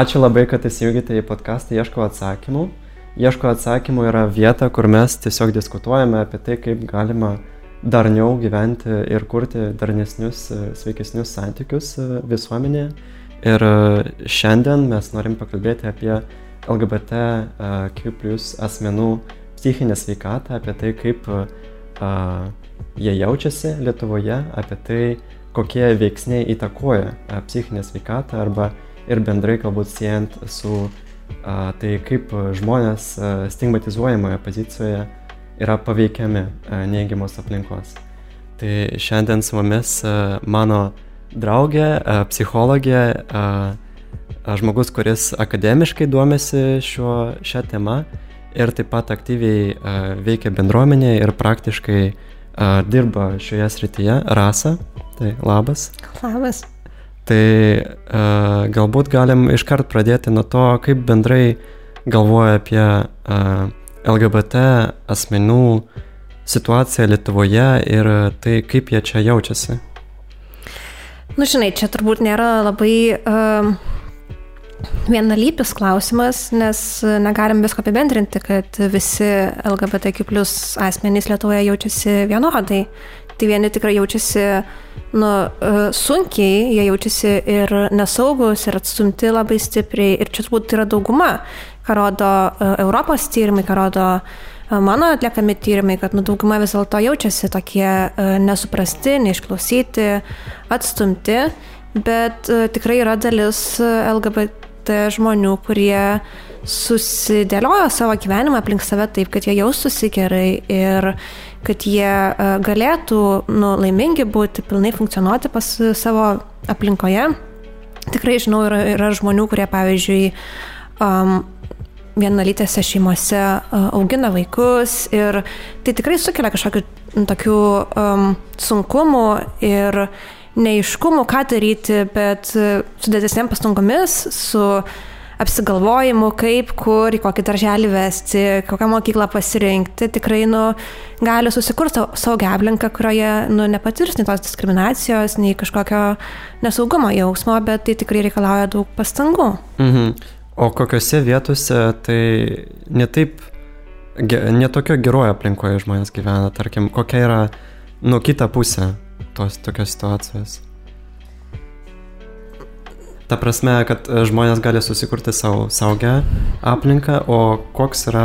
ačiū labai, kad įsijungėte į podcastą Ieško atsakymų. Ieško atsakymų yra vieta, kur mes tiesiog diskutuojame apie tai, kaip galima darniau gyventi ir kurti darnesnius, sveikesnius santykius visuomenėje. Ir šiandien mes norim pakalbėti apie LGBTQ plus asmenų psichinę sveikatą, apie tai, kaip a, jie jaučiasi Lietuvoje, apie tai, kokie veiksniai įtakoja psichinę sveikatą arba ir bendrai galbūt siejant su a, tai, kaip žmonės a, stigmatizuojamoje pozicijoje yra paveikiami a, neigiamos aplinkos. Tai šiandien su mumis a, mano draugė, a, psichologė, a, a, žmogus, kuris akademiškai duomėsi šiuo, šią temą ir taip pat aktyviai uh, veikia bendruomenėje ir praktiškai uh, dirba šioje srityje. Rasa, tai labas. Labas. Tai uh, galbūt galim iškart pradėti nuo to, kaip bendrai galvoja apie uh, LGBT asmenų situaciją Lietuvoje ir tai, kaip jie čia jaučiasi. Nu, žinai, čia turbūt nėra labai uh, vienalypis klausimas, nes negalim visko apibendrinti, kad visi LGBTQ asmenys Lietuvoje jaučiasi vienodai. Tai vieni tikrai jaučiasi nu, e, sunkiai, jie jaučiasi ir nesaugus, ir atstumti labai stipriai. Ir čia turbūt yra dauguma, ką rodo e, Europos tyrimai, ką rodo e, mano atliekami tyrimai, kad nu, dauguma vis dėlto jaučiasi tokie nesuprasti, neišklausyti, atstumti. Bet tikrai yra dalis LGBT žmonių, kurie susidėliojo savo gyvenimą aplink save taip, kad jie jaustųsi gerai ir kad jie e, galėtų nu, laimingi būti, pilnai funkcionuoti pas savo aplinkoje. Tikrai žinau, yra, yra žmonių, kurie, pavyzdžiui, um, vienalytėse šeimose uh, augina vaikus ir tai tikrai sukelia kažkokių tokių um, sunkumų ir uh, neiškumų, ką daryti, bet su didesnėm pastangomis, su apsigalvojimu, kaip, kur, į kokį darželį vesti, kokią mokyklą pasirinkti, tikrai nu, gali susikurti saugią aplinką, kurioje nu, nepatirs nei tos diskriminacijos, nei kažkokio nesaugumo jausmo, bet tai tikrai reikalauja daug pastangų. Mhm. O kokiuose vietose tai netaip, netokio gerojo aplinkoje žmonės gyvena, tarkim, kokia yra, nu, kita pusė tos tokios situacijos. Ta prasme, kad e, žmonės gali susikurti savo saugę aplinką, o koks yra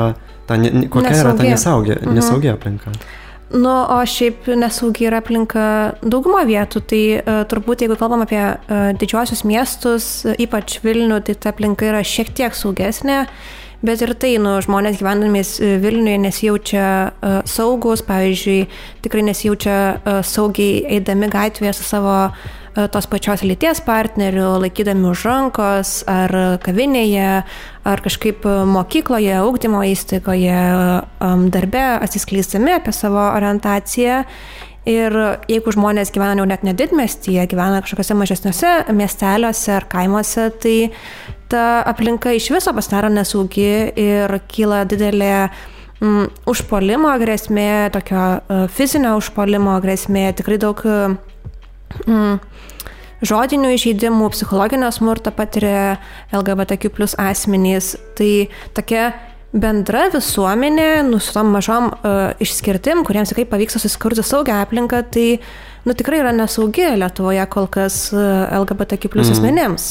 ta, ne, kokia nesaugia. yra ta nesaugia, mhm. nesaugia aplinka. Nu, o šiaip nesaugi yra aplinka daugumą vietų, tai uh, turbūt jeigu kalbam apie uh, didžiuosius miestus, ypač Vilnių, tai ta aplinka yra šiek tiek saugesnė. Bet ir tai, nu, žmonės gyvendamis Vilniuje nesijaučia uh, saugus, pavyzdžiui, tikrai nesijaučia uh, saugiai eidami gatvėje su savo uh, tos pačios lyties partneriu, laikydami už rankos, ar kavinėje, ar kažkaip mokykloje, augdymo įstaigoje, um, darbe, atsiskleisdami apie savo orientaciją. Ir jeigu žmonės gyvena jau net nedidmestyje, gyvena kažkokiuose mažesniuose miesteliuose ar kaimuose, tai ta aplinka iš viso pasidaro nesaugi ir kyla didelė mm, užpolimo grėsmė, tokio uh, fizinio užpolimo grėsmė, tikrai daug mm, žodinių įžeidimų, psichologinio smurto patiria LGBTQ plus asmenys. Tai tokia bendra visuomenė, nu, su tom mažom uh, išskirtim, kuriems tikrai pavyksta susikurti saugią aplinką, tai nu, tikrai yra nesaugi Lietuvoje kol kas uh, LGBTQ plus mm. asmenėms.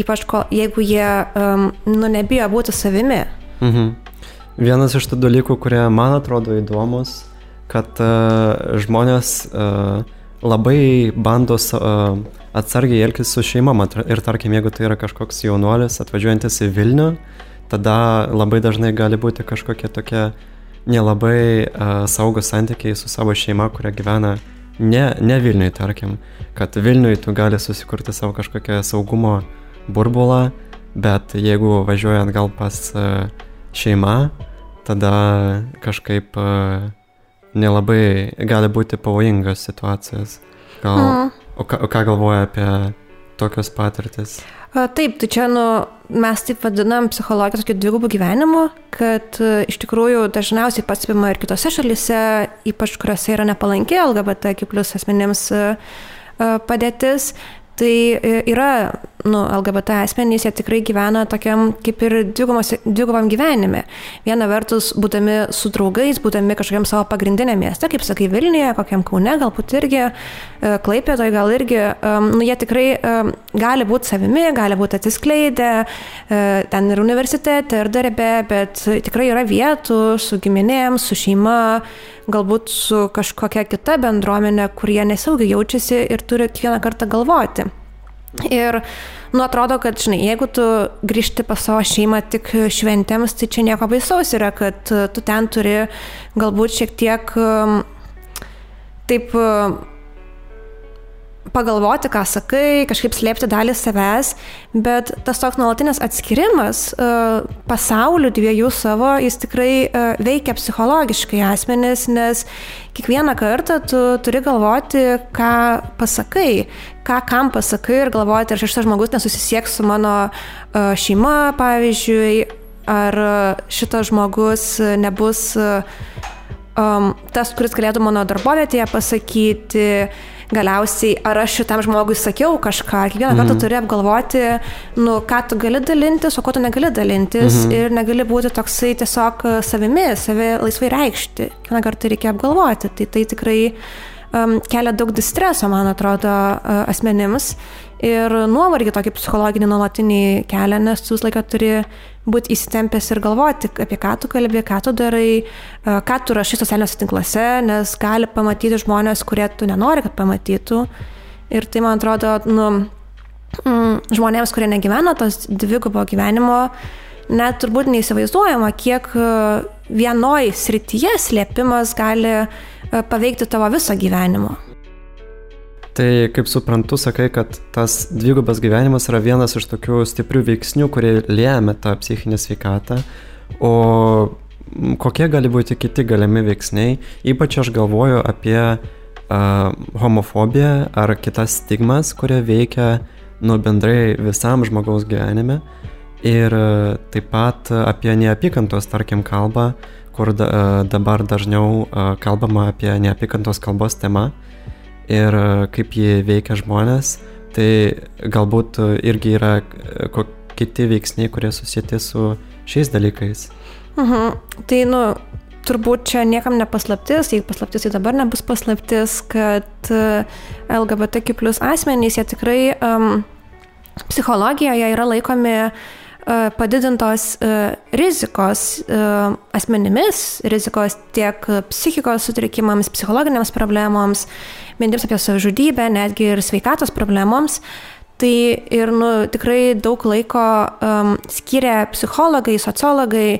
Ypač ko, jeigu jie um, nu, nebijo būti savimi. Mhm. Vienas iš tų dalykų, kurie man atrodo įdomus, kad uh, žmonės uh, labai bando uh, atsargiai elgtis su šeima. Ir tarkim, jeigu tai yra kažkoks jaunuolis atvažiuojantis į Vilnių, tada labai dažnai gali būti kažkokie tokie nelabai uh, saugus santykiai su savo šeima, kuria gyvena ne, ne Vilniui, tarkim. Kad Vilniui tu gali susikurti savo kažkokią saugumo uh, burbulą, bet jeigu važiuojant gal pas e, šeimą, tada kažkaip e, nelabai gali būti pavojingas situacijas. Gal, mm. o, ką, o ką galvoja apie tokios patirtis? Taip, tai čia nu, mes taip vadinam psichologijos tokiu dvigubų gyvenimu, kad e, iš tikrųjų dažniausiai pastebima ir kitose šalise, ypač kuriuose yra nepalanki LGBT plus asmenėms padėtis, tai yra nu, LGBT asmenys, jie tikrai gyvena tokiam kaip ir dvigubam gyvenime. Viena vertus, būdami su draugais, būdami kažkokiam savo pagrindinėme mieste, kaip sakai, Vilniuje, kokiam Kaune, galbūt irgi, e, Klaipėdoje gal irgi, nu, jie tikrai gali būti savimi, gali būti atsiskleidę, e, ten ir universitete, ir darbe, bet tikrai yra vietų su giminėm, su šeima, galbūt su kažkokia kita bendruomenė, kurie nesaugiai jaučiasi ir turi kiekvieną kartą galvoti. Ir, nu, atrodo, kad, žinai, jeigu tu grįžti pas savo šeimą tik šventėms, tai čia nieko baisaus yra, kad tu ten turi galbūt šiek tiek taip pagalvoti, ką sakai, kažkaip slėpti dalį savęs, bet tas toks nuolatinis atskirimas uh, pasaulių dviejų savo, jis tikrai uh, veikia psichologiškai asmenis, nes kiekvieną kartą tu turi galvoti, ką pasakai, ką kam pasakai ir galvoti, ar šitas žmogus nesusisieks su mano uh, šeima, pavyzdžiui, ar šitas žmogus nebus um, tas, kuris galėtų mano darbovietėje pasakyti, galiausiai, ar aš šitam žmogui sakiau kažką, kiekvieną kartą mm. turi apgalvoti, nu, ką tu gali dalintis, o ko tu negali dalintis mm -hmm. ir negali būti toksai tiesiog savimi, savi laisvai reikšti. Kiekvieną kartą reikia apgalvoti. Tai tai tikrai um, kelia daug distreso, man atrodo, uh, asmenims ir nuovargį tokį psichologinį nuolatinį kelią, nes tu visą laiką turi būti įsitempęs ir galvoti, apie ką tu kalbė, ką tu darai, ką tu rašai socialiniuose tinkluose, nes gali pamatyti žmonės, kurie tu nenori, kad pamatytų. Ir tai, man atrodo, nu, mm, žmonėms, kurie negyvena tos dvigubo gyvenimo, net turbūt neįsivaizduojama, kiek vienoj srityje slėpimas gali paveikti tavo visą gyvenimą. Tai kaip suprantu, sakai, kad tas dvigubas gyvenimas yra vienas iš tokių stiprių veiksnių, kurie lėmė tą psichinę sveikatą. O kokie gali būti kiti galimi veiksniai? Ypač aš galvoju apie uh, homofobiją ar kitas stigmas, kurie veikia nu bendrai visam žmogaus gyvenime. Ir uh, taip pat apie neapykantos, tarkim, kalbą, kur da, uh, dabar dažniau uh, kalbama apie neapykantos kalbos temą ir e, kaip jie veikia žmonės, tai galbūt irgi yra e, kiti veiksniai, kurie susijęti su šiais dalykais. Mhm. Tai, nu, turbūt čia niekam nepaslaptis, jei paslaptis, tai dabar nebus paslaptis, kad e, LGBTQ plus asmenys, jie tikrai um, psichologijoje yra laikomi E, padidintos e, rizikos e, asmenimis, rizikos tiek psichikos sutrikimams, psichologiniams problemams, mintims apie savižudybę, netgi ir sveikatos problemams. Tai ir nu, tikrai daug laiko um, skiria psichologai, sociologai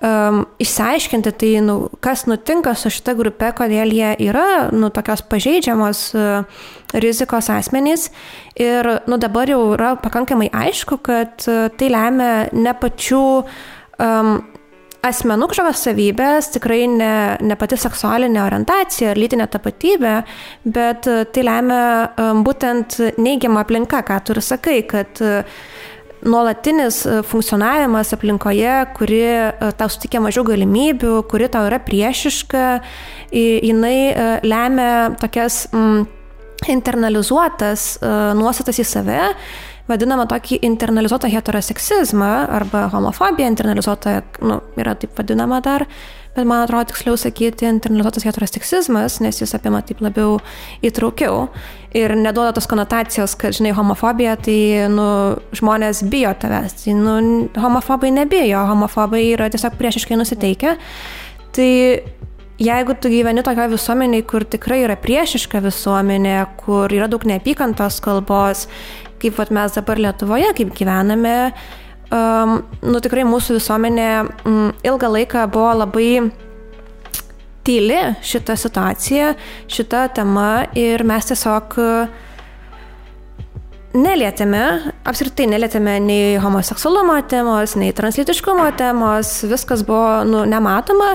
um, išsiaiškinti, tai nu, kas nutinka su šita grupe, kodėl jie yra nu, tokios pažeidžiamos uh, rizikos asmenys. Ir nu, dabar jau yra pakankamai aišku, kad uh, tai lemia ne pačių um, kažkokios savybės, tikrai ne, ne pati seksualinė orientacija ar lytinė tapatybė, bet e, tai lemia e, būtent neigiama aplinka, ką tu ir sakai, kad e, nuolatinis funkcionavimas aplinkoje, kuri tau sutikia mažiau galimybių, kuri tau yra priešiška, jinai lemia tokias mm, internalizuotas nuostatas į save vadinamą tokį internalizuotą heteroseksizmą arba homofobiją internalizuotą, nu, yra taip vadinama dar, bet man atrodo tiksliau sakyti internalizuotas heteroseksizmas, nes jis apima taip labiau įtraukiau ir neduoda tos konotacijos, kad, žinai, homofobija, tai, nu, žmonės bijo tavęs, tai, nu, homofobai nebijo, homofobai yra tiesiog priešiškai nusiteikę. Tai jeigu tu gyveni tokioje visuomenėje, kur tikrai yra priešiška visuomenė, kur yra daug neapykantos kalbos, kaip vat, mes dabar Lietuvoje, kaip gyvename, um, nu tikrai mūsų visuomenė um, ilgą laiką buvo labai tyli šitą situaciją, šitą temą ir mes tiesiog uh, nelietėme, apskritai nelietėme nei homoseksualumo temos, nei translytiškumo temos, viskas buvo nu, nematoma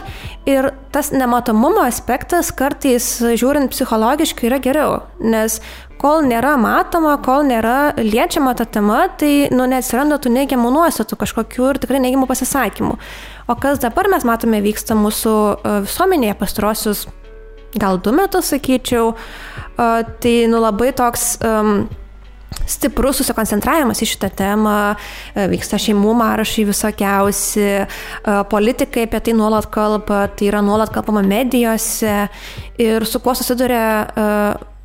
ir tas nematomumo aspektas kartais žiūrint psichologiškai yra geriau, nes kol nėra matoma, kol nėra liečiama ta tema, tai nu, neatsiranda tų neigiamų nuostatų kažkokių ir tikrai neigiamų pasisakymų. O kas dabar mes matome vyksta mūsų e, visuomenėje pastarosius gal du metus, sakyčiau, e, tai nu, labai toks um, stiprus susikoncentravimas į šitą temą, e, vyksta šeimų maršai visokiausi, e, politikai apie tai nuolat kalba, tai yra nuolat kalbama medijose ir su kuo susiduria e,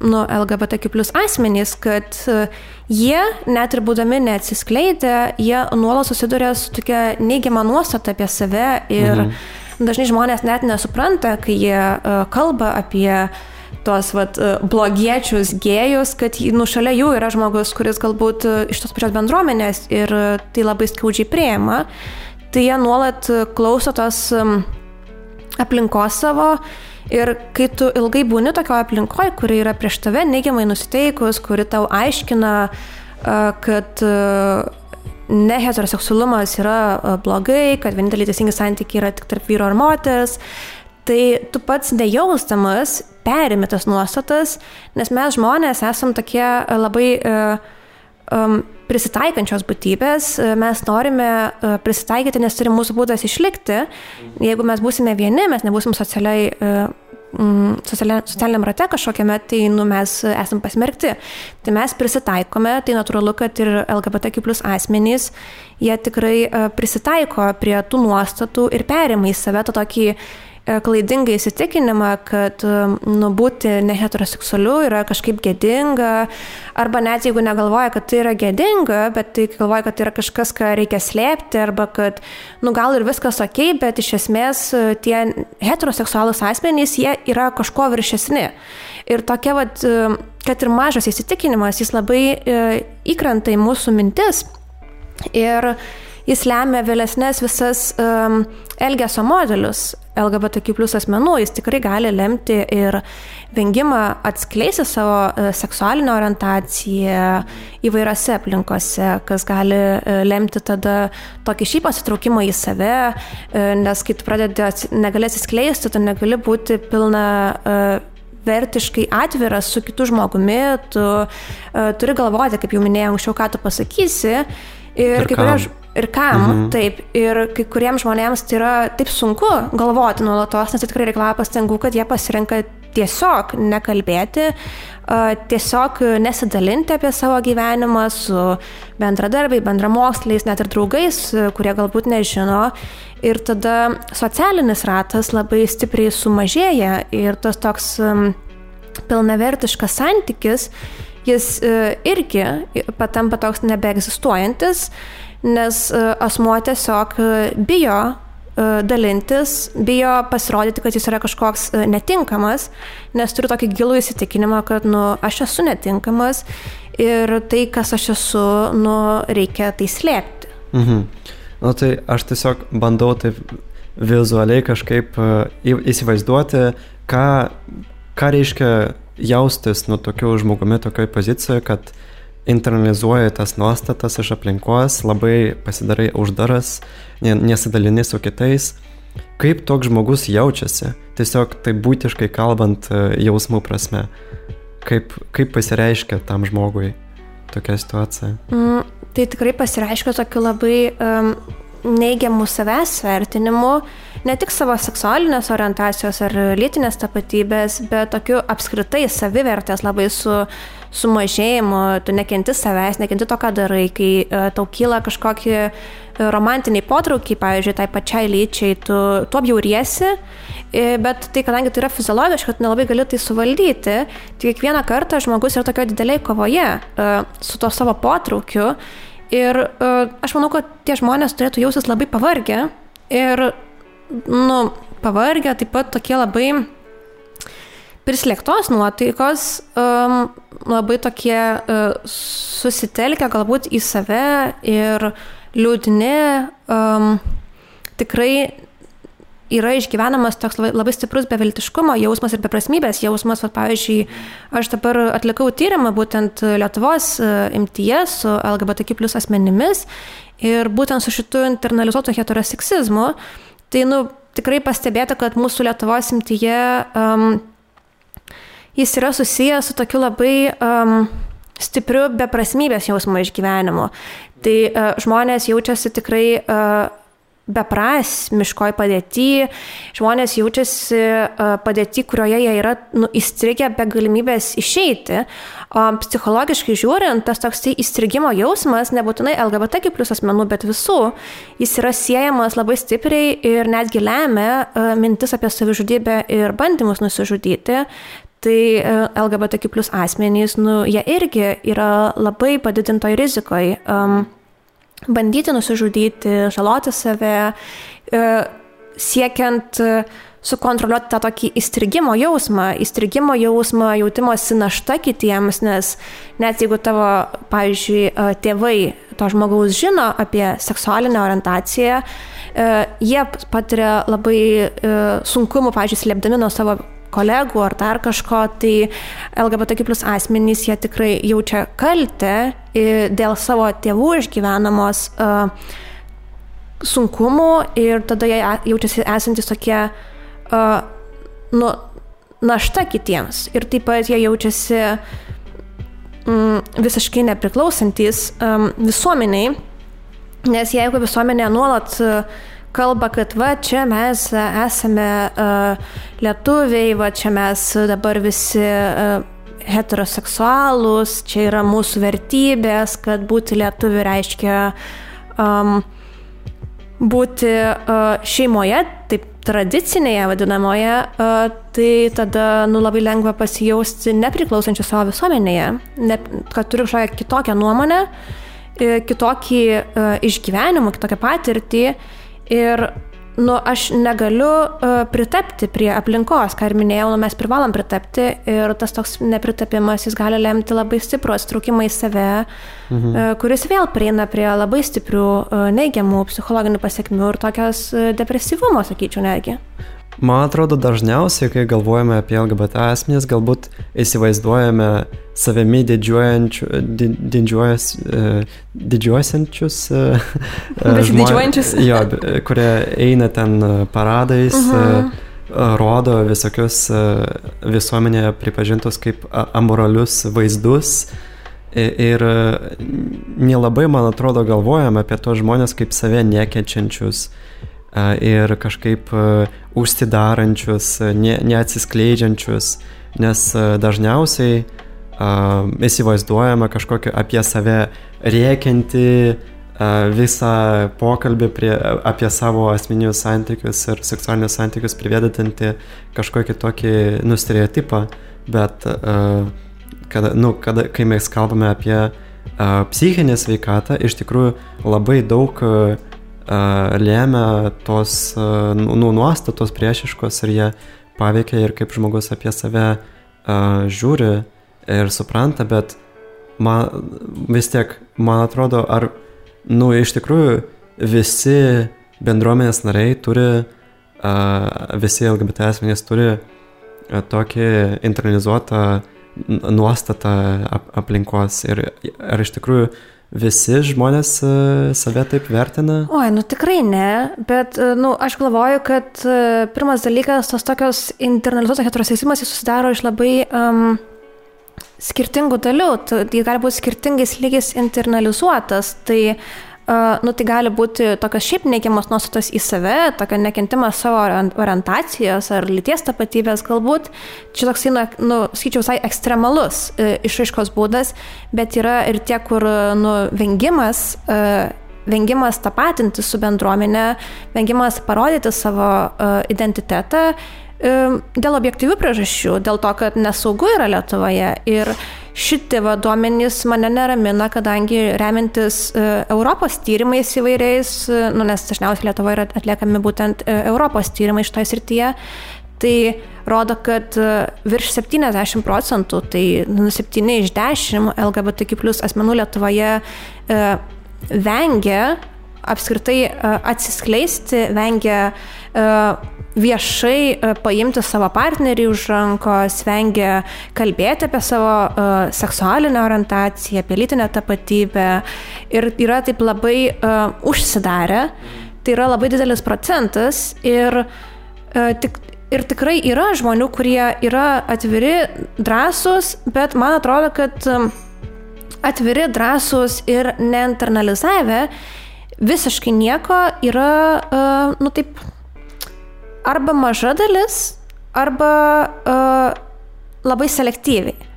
nu, LGBTQ plus asmenys, kad jie, net ir būdami neatsiskleidę, jie nuolat susiduria su tokia neigiama nuostata apie save ir mhm. dažnai žmonės net nesupranta, kai jie kalba apie uh, tuos vat, e, blogiečius, gėjus, kad nu, šalia jų yra žmogus, kuris galbūt e, iš tos pačios bendruomenės ir e, tai labai skaudžiai prieima, tai jie nuolat klauso tos aplinkos savo ir kai tu ilgai būni tokioje aplinkoje, kuri yra prieš tave neigiamai nusiteikus, kuri tau aiškina, kad neheteroseksualumas yra blogai, kad vieninteliai teisingi santykiai yra tik tarp vyro ir moters, tai tu pats nejaustamas perimi tas nuostatas, nes mes žmonės esam tokie e, labai um, prisitaikančios būtybės, mes norime prisitaikyti, nes turi mūsų būdas išlikti. Jeigu mes būsime vieni, mes nebūsim socialiai uh, socialiniam rate kažkokiame, tai nu, mes esam pasmerkti. Tai mes prisitaikome, tai natūralu, kad ir LGBTQ plus asmenys, jie tikrai prisitaiko prie tų nuostatų ir perima į save tą tokį E, klaidingą įsitikinimą, kad e, nu, būti neheteroseksualiu yra kažkaip gėdinga, arba net jeigu negalvoja, kad tai yra gėdinga, bet tai galvoja, kad tai yra kažkas, ką reikia slėpti, arba kad, nu gal ir viskas ok, bet iš esmės e, tie heteroseksualus asmenys, jie yra kažko viršesni. Ir tokia, vat, kad ir mažas įsitikinimas, jis labai įkrenta į mūsų mintis. Ir jis lemia vėlesnės visas um, elgesio modelius. LGBTQ plus asmenų, jis tikrai gali lemti ir vengimą atskleisti savo e, seksualinę orientaciją įvairiose aplinkose, kas gali e, lemti tada tokį šį pasitraukimą į save, e, nes kai tu pradedi negali atsiskleisti, tu negali būti pilna vertiškai atviras su kitu žmogumi, tu uh, turi galvoti, kaip jau minėjau anksčiau, ką tu pasakysi. Ir, ir kai kurie ir kam, mhm. taip, ir kai kuriems žmonėms tai yra taip sunku galvoti nuolatos, nes tai tikrai reikalauja pastangų, kad jie pasirenka tiesiog nekalbėti, tiesiog nesidalinti apie savo gyvenimą su bendradarbiai, bendramoksliais, net ir draugais, kurie galbūt nežino. Ir tada socialinis ratas labai stipriai sumažėja ir tas toks pilnavertiškas santykis, jis irgi patampa toks nebeegzistuojantis nes e, asmuo tiesiog e, bijo e, dalintis, bijo pasirodyti, kad jis yra kažkoks netinkamas, nes turi tokį gilų įsitikinimą, kad, nu, aš esu netinkamas ir tai, kas aš esu, nu, reikia tai slėpti. Mhm. Na nu, tai aš tiesiog bandau taip vizualiai kažkaip įsivaizduoti, ką, ką reiškia jaustis nu tokiu žmogumi, tokioje pozicijoje, kad internalizuoji tas nuostatas iš aplinkos, labai pasidarai uždaras, nesidalini su kitais. Kaip toks žmogus jaučiasi, tiesiog tai būtiškai kalbant e, jausmų prasme, kaip, kaip pasireiškia tam žmogui tokia situacija? Mm, tai tikrai pasireiškia tokiu labai um, neigiamų savęs vertinimu, ne tik savo seksualinės orientacijos ar lytinės tapatybės, bet tokiu apskritai savivertės labai su, sumažėjimu, tu nekenti savęs, nekenti to, ką darai, kai uh, tau kyla kažkokie romantiniai potraukiai, pavyzdžiui, tai pačiai lyčiai, tu tuo bjauriesi, bet tai kadangi tai yra fiziologiška, tu nelabai gali tai suvaldyti, tai kiekvieną kartą žmogus yra tokio dideliai kovoje su to savo potraukiu. Ir aš manau, kad tie žmonės turėtų jausis labai pavargę ir, nu, pavargę, taip pat tokie labai prislėgtos nuotaikos, um, labai tokie uh, susitelkę galbūt į save ir liūdni, um, tikrai yra išgyvenamas toks labai stiprus beviltiškumo jausmas ir beprasmybės jausmas. Vat, pavyzdžiui, aš dabar atlikau tyrimą būtent Lietuvos e, imtyje su LGBTQ plus asmenimis ir būtent su šitu internalizuotu heteroseksizmu. Tai, nu, tikrai pastebėta, kad mūsų Lietuvos imtyje um, jis yra susijęs su tokiu labai um, stipriu beprasmybės jausmo išgyvenimu. Tai uh, žmonės jaučiasi tikrai uh, beprasmiškoj padėti, žmonės jaučiasi padėti, kurioje jie yra nu, įstrigę be galimybės išeiti. O psichologiškai žiūrint, tas toks tai įstrigimo jausmas, nebūtinai LGBT plus asmenų, bet visų, jis yra siejamas labai stipriai ir netgi lemia mintis apie savižudybę ir bandymus nusižudyti. Tai LGBT plus asmenys, nu, jie irgi yra labai padidintoj rizikoj. Um, bandyti nusižudyti, žaloti save, e, siekiant e, sukontroliuoti tą tokį įstrigimo jausmą, įstrigimo jausmą, jautimosi našta kitiems, nes net jeigu tavo, pavyzdžiui, e, tėvai to žmogaus žino apie seksualinę orientaciją, jie patiria labai sunkumų, pavyzdžiui, slėpdami nuo savo kolegų ar dar kažko, tai LGBTQ plus asmenys jie tikrai jaučia kaltę dėl savo tėvų išgyvenamos uh, sunkumų ir tada jie jaučiasi esantis tokie uh, nu, našta kitiems. Ir taip pat jie jaučiasi mm, visiškai nepriklausantis um, visuomeniai, nes jeigu visuomenė nuolat uh, kalba, kad va čia mes esame uh, lietuviai, va čia mes dabar visi uh, heteroseksualūs, čia yra mūsų vertybės, kad būti lietuvi reiškia um, būti uh, šeimoje, taip tradicinėje vadinamoje, uh, tai tada nu, labai lengva pasijausti nepriklausančių savo visuomenėje, ne, kad turi kažkokią kitokią nuomonę, kitokį uh, išgyvenimą, kitokią patirtį. Ir nu, aš negaliu uh, pritapti prie aplinkos, ką ir minėjau, nu, mes privalom pritapti ir tas toks nepritapimas, jis gali lemti labai stiprų atstraukimą į save, mhm. uh, kuris vėl prieina prie labai stiprių uh, neigiamų psichologinių pasiekmių ir tokios uh, depresyvumo, sakyčiau, netgi. Man atrodo, dažniausiai, kai galvojame apie LGBT asmenys, galbūt įsivaizduojame savimi didžiuojančius, didžiuojas, didžiuosiančius žmonės, jo, kurie eina ten paradais, uh mhm. -huh. rodo visokius visuomenėje pripažintus kaip amoralius vaizdus. Ir nelabai, man atrodo, galvojame apie tos žmonės kaip save nekenčiančius, ir kažkaip užsidarančius, ne, neatsiskleidžiančius, nes dažniausiai įsivaizduojama kažkokį apie save rėkinti visą pokalbį prie, apie savo asmeninius santykius ir seksualinius santykius privedanti kažkokį tokį nustereotipą, bet kada, nu, kada, kai mes kalbame apie psichinę sveikatą, iš tikrųjų labai daug uh, lėmė tos nu, nu, nuostatos priešiškos ir jie paveikia ir kaip žmogus apie save žiūri ir supranta, bet man vis tiek, man atrodo, ar, nu, iš tikrųjų visi bendruomenės nariai turi, visi LGBT asmenys turi tokį internalizuotą nuostatą ap aplinkos ir ar iš tikrųjų Visi žmonės e, save taip vertina? Oi, nu tikrai ne, bet, e, nu, aš galvoju, kad e, pirmas dalykas, tos tokios internalizuotos heteroseksimas, jis susidaro iš labai um, skirtingų dalių, tai gali būti skirtingais lygiais internalizuotas, tai uh, nu, tai gali būti tokios šiaip neigiamos nuostatos į save, tokio nekentimas savo orientacijos ar lyties tapatybės galbūt. Čia toksai, nu, skaičiau, visai ekstremalus e, išraiškos būdas, bet yra ir tie, kur, nu, vengimas. E, vengimas tapatinti su bendruomenė, vengimas parodyti savo uh, identitetą uh, dėl objektyvių priežasčių, dėl to, kad nesaugu yra Lietuvoje. Ir uh, Šitie va, duomenys mane neramina, kadangi remintis e, Europos tyrimais įvairiais, e, nu, nes dažniausiai Lietuvoje yra atliekami būtent e, Europos tyrimai šitoje srityje, tai rodo, kad virš 70 procentų, tai nu, 7 iš 10 LGBTQ plus asmenų Lietuvoje e, vengia apskritai atsiskleisti, vengia viešai paimti savo partnerį už rankos, vengia kalbėti apie savo seksualinę orientaciją, apie lytinę tapatybę ir yra taip labai užsidarę. Tai yra labai didelis procentas ir, tik, ir tikrai yra žmonių, kurie yra atviri, drąsūs, bet man atrodo, kad atviri, drąsūs ir neinternalizavę visiškai nieko yra, uh, nu taip, arba maža dalis, arba uh, labai selektyviai.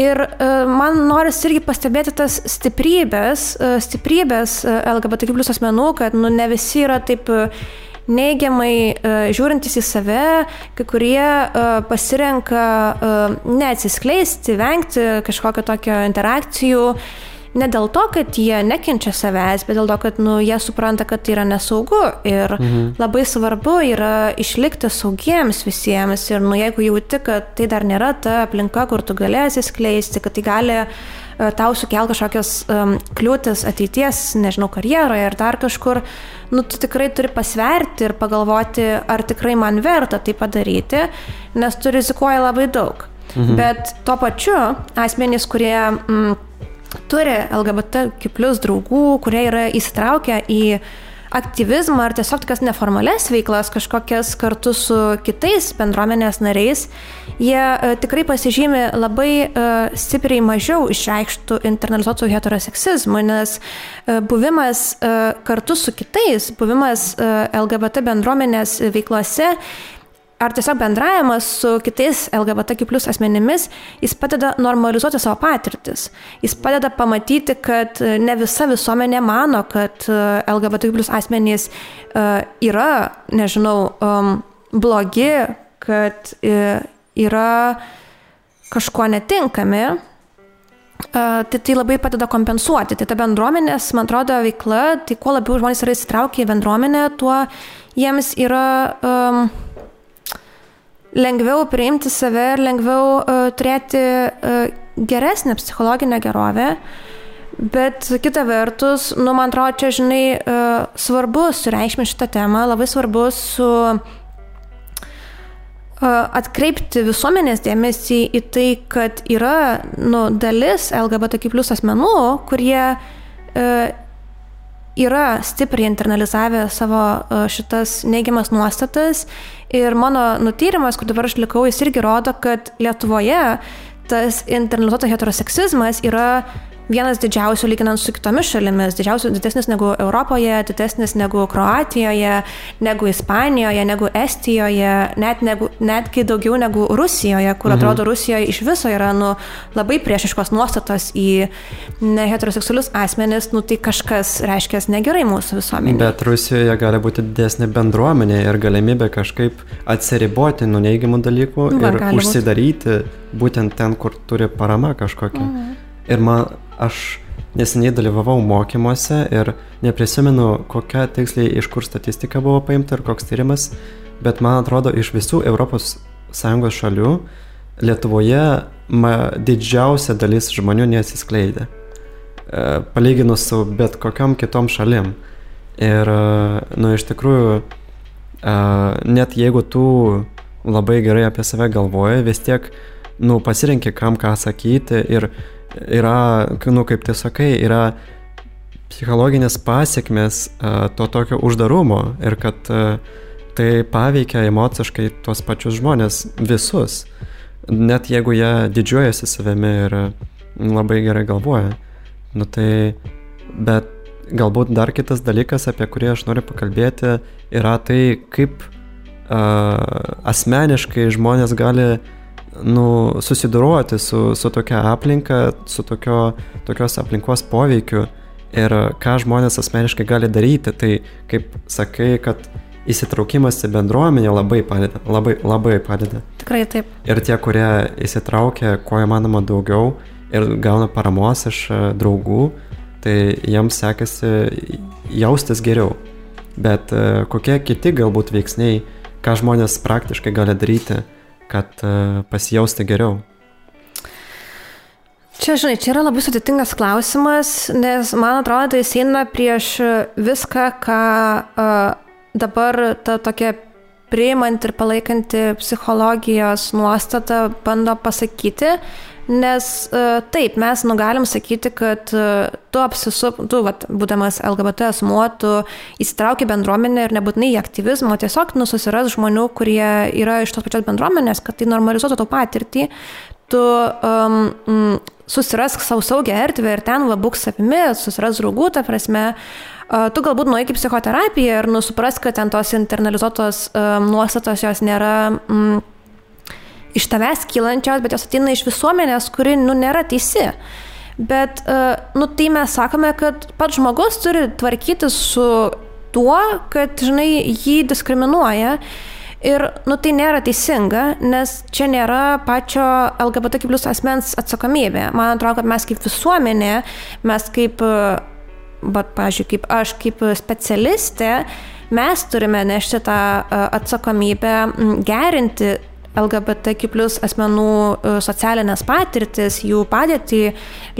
Ir uh, man noris irgi pastebėti tas stiprybės, uh, stiprybės uh, LGBTQ plus asmenų, kad nu, ne visi yra taip uh, neigiamai uh, žiūrintys į save, kai kurie uh, pasirenka uh, neatsiskleisti, vengti kažkokio tokio interakcijų. Uh, ne dėl to, kad jie nekenčia savęs, bet dėl to, kad nu, jie supranta, kad tai yra nesaugu. Ir mhm. labai svarbu yra išlikti saugiems visiems. Ir nu, jeigu jauti, kad tai dar nėra ta aplinka, kur tu galėsi skleisti, kad tai gali uh, tau sukel kažkokias um, kliūtis ateities, nežinau, karjeroje ar dar kažkur, nu, tu tikrai turi pasverti ir pagalvoti, ar tikrai man verta tai padaryti, nes tu rizikuoji labai daug. Mhm. Bet tuo pačiu asmenys, kurie... Mm, turi LGBT plus draugų, kurie yra įsitraukę į aktyvizmą ar tiesiog tokias neformales veiklas, kažkokias kartu su kitais bendruomenės nariais, jie uh, tikrai pasižymi labai uh, stipriai mažiau išreikštų internalizuotų heteroseksizmų, nes uh, buvimas kartu su kitais, buvimas LGBT bendruomenės veiklose ar tiesiog bendravimas su kitais LGBTQ plus asmenimis, jis padeda normalizuoti savo patirtis. Jis padeda pamatyti, kad e, ne visa visuomenė mano, kad e, LGBTQ plus asmenys uh, yra, nežinau, blogi, kad yra kažkuo netinkami. Tai tai labai padeda kompensuoti. Tai ta bendruomenės, man atrodo, veikla, tai kuo labiau žmonės yra įsitraukę į bendruomenę, tuo jiems yra um, lengviau priimti save ir lengviau uh, turėti uh, geresnę psichologinę gerovę. Bet kita vertus, nu, man atrodo, čia, žinai, uh, svarbu sureikšminti šitą temą, labai svarbu su atkreipti visuomenės dėmesį į tai, kad yra nu, dalis LGBTQ asmenų, kurie uh, yra stipriai internalizavę savo e, šitas neigiamas nuostatas. Ir mano nutyrimas, kur dabar aš likau, jis irgi rodo, kad Lietuvoje tas internalizuotas heteroseksizmas yra vienas didžiausių lyginant su kitomis šalimis, didžiausias, didesnis negu Europoje, didesnis negu Kroatijoje, negu Ispanijoje, negu Estijoje, net negu, netgi daugiau negu Rusijoje, kur mhm. atrodo Rusijoje iš viso yra nu, labai priešiškos nuostatos į heteroseksualius asmenis, nu tai kažkas reiškia negerai mūsų visuomenėje. Bet Rusijoje gali būti didesnė bendruomenė ir galimybė kažkaip atsiriboti nuo neigiamų dalykų Va, ir užsidaryti būt. būtent ten, kur turi parama kažkokia. Mhm. Ir man, aš neseniai dalyvavau mokymuose ir neprisimenu, kokia tiksliai iš kur statistika buvo paimta ir koks tyrimas, bet man atrodo iš visų ES šalių Lietuvoje ma, didžiausia dalis žmonių nesiskleidė. E, palyginus su bet kokiam kitom šalim. Ir, e, nu, iš tikrųjų, e, net jeigu tu labai gerai apie save galvoji, vis tiek, nu, pasirenki kam ką sakyti ir yra, nu, kaip tu sakai, yra psichologinės pasiekmes to tokio uždarumo ir kad tai paveikia emociškai tuos pačius žmonės visus, net jeigu jie didžiuojasi savimi ir labai gerai galvoja. Nu tai, bet galbūt dar kitas dalykas, apie kurį aš noriu pakalbėti, yra tai, kaip uh, asmeniškai žmonės gali uh, nu, susidoroti su, su tokia aplinka, su tokio, tokios aplinkos poveikiu ir ką žmonės asmeniškai gali daryti. Tai kaip sakai, kad įsitraukimas į bendruomenę labai padeda, labai, labai padeda. Tikrai taip. Ir tie, kurie įsitraukia, kuo įmanoma daugiau ir gauna paramos iš e, draugų, tai jiems sekasi jaustis geriau. Bet e, kokie kiti galbūt veiksniai, ką žmonės praktiškai gali daryti, kad e, pasijausti geriau? Čia, žinai, čia yra labai sudėtingas klausimas, nes man atrodo, tai jis eina prieš viską, ką uh, dabar ta tokia priimant ir palaikanti psichologijos nuostata bando pasakyti, Nes e, taip, mes nugalim sakyti, kad e, tu apsisup, tu, vat, būdamas LGBT asmuo, tu įsitrauki bendruomenę ir nebūtinai į aktyvizmą, tiesiog nususiras žmonių, kurie yra iš tos pačios bendruomenės, kad tai normalizuotų tau patirtį, tu um, susirask savo saugią erdvę ir ten va būk savimi, susiras draugų, ta prasme, Tu galbūt nueik į psichoterapiją ir nusupras, kad ten tos internalizuotos um, nuostatos jos nėra mm, iš tavęs kylančios, bet jos ateina iš visuomenės, kuri, nu, nėra teisi. Bet, uh, nu, tai mes sakome, kad pats žmogus turi tvarkyti su tuo, kad, žinai, jį diskriminuoja. Ir, nu, tai nėra teisinga, nes čia nėra pačio LGBTQ plus asmens atsakomybė. Man atrodo, kad mes kaip visuomenė, mes kaip bet, pažiūrėjau, kaip aš, kaip specialistė, mes turime nešti tą atsakomybę gerinti LGBTQ plus asmenų e, socialinės patirtis, jų padėtį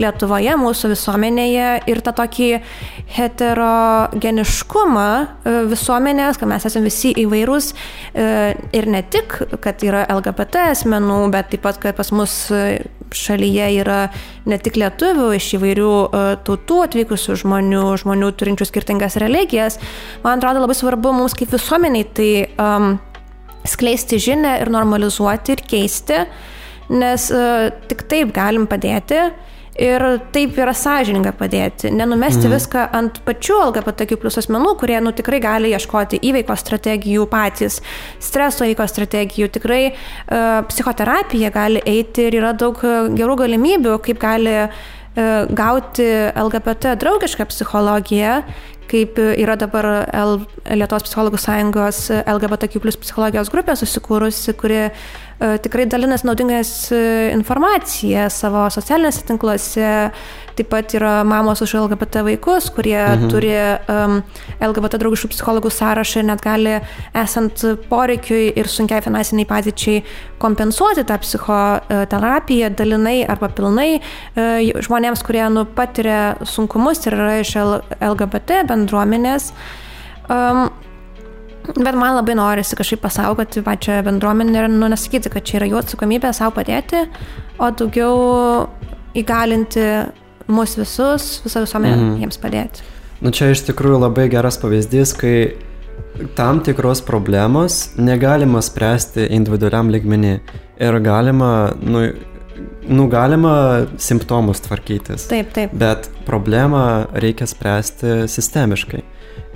Lietuvoje, mūsų visuomenėje ir tą tokį heterogeniškumą e, visuomenės, kad mes esame visi įvairūs e, ir ne tik, kad yra LGBT asmenų, bet taip pat, kad pas mus šalyje yra ne tik lietuvių, iš įvairių tautų atvykusių žmonių, žmonių turinčių skirtingas religijas. Man atrodo labai svarbu mums kaip visuomeniai tai um, skleisti žinę ir normalizuoti ir keisti, nes uh, tik taip galim padėti ir taip yra sąžininga padėti. Nenumesti mm. viską ant pačių LGBTQ plus asmenų, kurie nu, tikrai gali ieškoti įveikos strategijų patys, streso įveikos strategijų. Tikrai uh, psichoterapija gali eiti ir yra daug gerų galimybių, kaip gali uh, gauti LGBT draugišką psichologiją kaip yra dabar L, Lietuvos psichologų sąjungos LGBTQ plus psichologijos grupė susikūrusi, kuri uh, tikrai dalinasi naudingais e, informaciją savo socialinėse tinkluose, Taip pat yra mamos už LGBT vaikus, kurie mhm. turi um, LGBT draugiškų psichologų sąrašą ir net gali, esant poreikiui ir sunkiai finansiniai padėčiai, kompensuoti tą psichoterapiją dalinai arba pilnai uh, žmonėms, kurie nu, patiria sunkumus ir yra iš LGBT bendruomenės. Um, Bet man labai norisi kažkaip pasaugoti pačią bendruomenę ir nu, nesakyti, kad čia yra jų atsakomybė savo padėti, o daugiau įgalinti mus visus, visą visuomenę mm. jiems padėti. Nu čia iš tikrųjų labai geras pavyzdys, kai tam tikros problemos negalima spręsti individualiam ligmenį ir galima, nu, nu, galima simptomus tvarkytis. Taip, taip. Bet problemą reikia spręsti sistemiškai.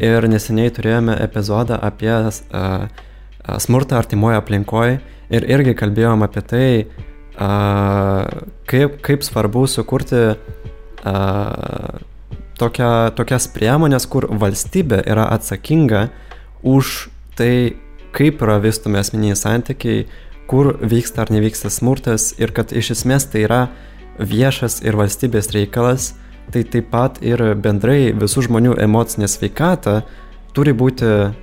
Ir neseniai turėjome epizodą apie uh, uh, smurtą artimoje aplinkoje ir irgi kalbėjom apie tai, uh, kaip, kaip svarbu sukurti tokia, tokias priemonės, kur valstybė yra atsakinga už tai, kaip yra vystomi asmeniniai santykiai, kur vyksta ar nevyksta smurtas ir kad iš esmės tai yra viešas ir valstybės reikalas, tai taip pat ir bendrai visų žmonių emocinė sveikata turi būti uh,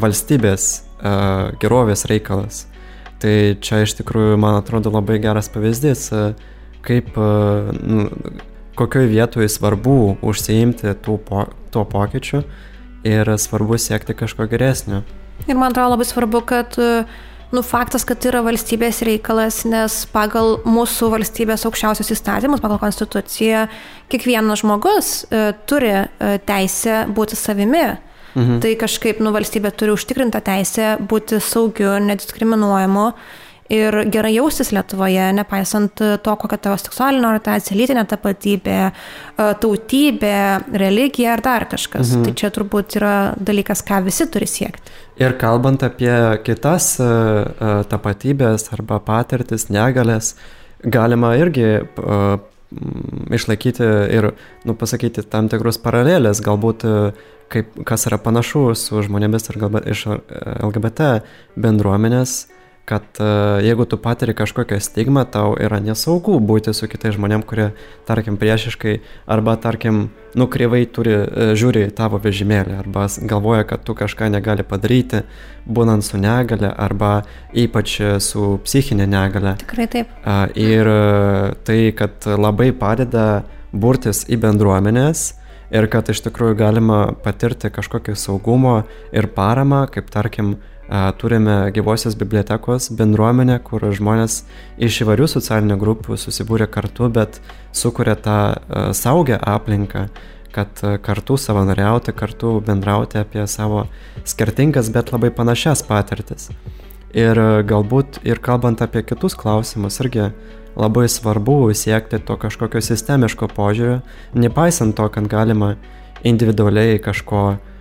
valstybės uh, gerovės reikalas. Tai čia iš tikrųjų, man atrodo, labai geras pavyzdys, uh, kaip uh, kokioj vietoje svarbu užsiimti tų po, tuo pokyčiu ir svarbu siekti kažko geresnio. Ir man atrodo labai svarbu, kad nu, faktas, kad tai yra valstybės reikalas, nes pagal mūsų valstybės aukščiausius įstatymus, pagal konstituciją, kiekvienas žmogus e, turi e, teisę būti savimi. Mhm. Tai kažkaip nu, valstybė turi užtikrintą teisę būti saugiu, nediskriminuojamu ir gerai jaustis Lietuvoje, nepaisant to, kokia tavo seksualinė orientacija, lytinė tapatybė, e, tautybė, religija ar dar kažkas. Mhm. Tai čia turbūt yra dalykas, ką visi turi siekti. Ir kalbant apie kitas e, e, tapatybės arba patirtis, negalės, galima irgi išlaikyti ir, nu, pasakyti tam tikrus paralelės, galbūt kaip, kas yra panašu su žmonėmis ir galbūt iš LGBT bendruomenės kad uh, jeigu tu patiri kažkokią stigmą, tau yra nesaugu būti su kitais žmonėm, kurie, tarkim, priešiškai arba, tarkim, nukryvai turi, uh, žiūri tavo vežimėlį arba galvoja, kad tu kažką negali padaryti, būnant su negale arba ypač su psichinė negale. Tikrai taip. Ir tai, kad labai padeda burtis į bendruomenės, ir kad iš tikrųjų galima patirti kažkokį saugumo ir paramą, kaip tarkim, Turime gyvosios bibliotekos bendruomenę, kur žmonės iš įvairių socialinių grupių susibūrė kartu, bet sukuria tą saugę aplinką, kad kartu savanoriauti, kartu bendrauti apie savo skirtingas, bet labai panašias patirtis. Ir galbūt ir kalbant apie kitus klausimus, irgi labai svarbu siekti to kažkokio sistemiško požiūrio, nepaisant to, kad galima individualiai kažko, uh,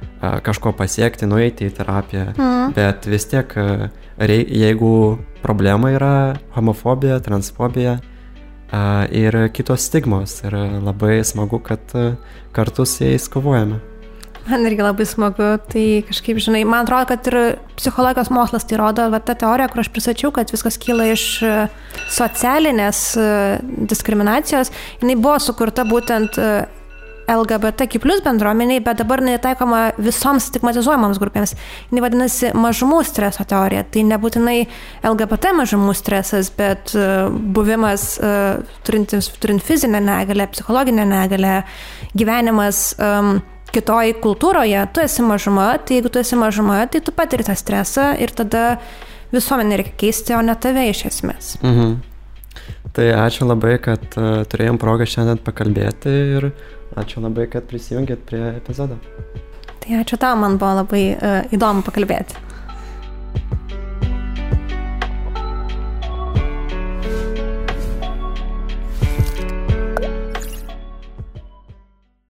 kažko pasiekti, nueiti į terapiją, mm. bet vis tiek, rei, jeigu problema yra homofobija, transfobija ir kitos stigmos, ir labai smagu, kad kartu su jais kovojame. Man irgi labai smagu, tai kažkaip, žinai, man atrodo, kad ir psichologijos mokslas tai rodo, va ta teorija, kur aš pristačiau, kad viskas kyla iš socialinės diskriminacijos, jinai buvo sukurta būtent LGBTQ plus bendruomeniai, bet dabar jinai taikoma visoms stigmatizuojamoms grupėms. Jis vadinasi mažumų streso teorija. Tai nebūtinai LGBT mažumų stresas, bet buvimas turint, turint fizinę negalę, psichologinę negalę, gyvenimas um, kitoj kultūroje, tu esi mažuma, tai jeigu tu esi mažuma, tai tu patiri tą stresą ir tada visuomenė reikia keisti, o ne tave iš esmės. Mhm. Tai ačiū labai, kad uh, turėjom progą šiandien pakalbėti ir ačiū labai, kad prisijungėt prie epizodo. Tai ačiū tau, man buvo labai uh, įdomu pakalbėti.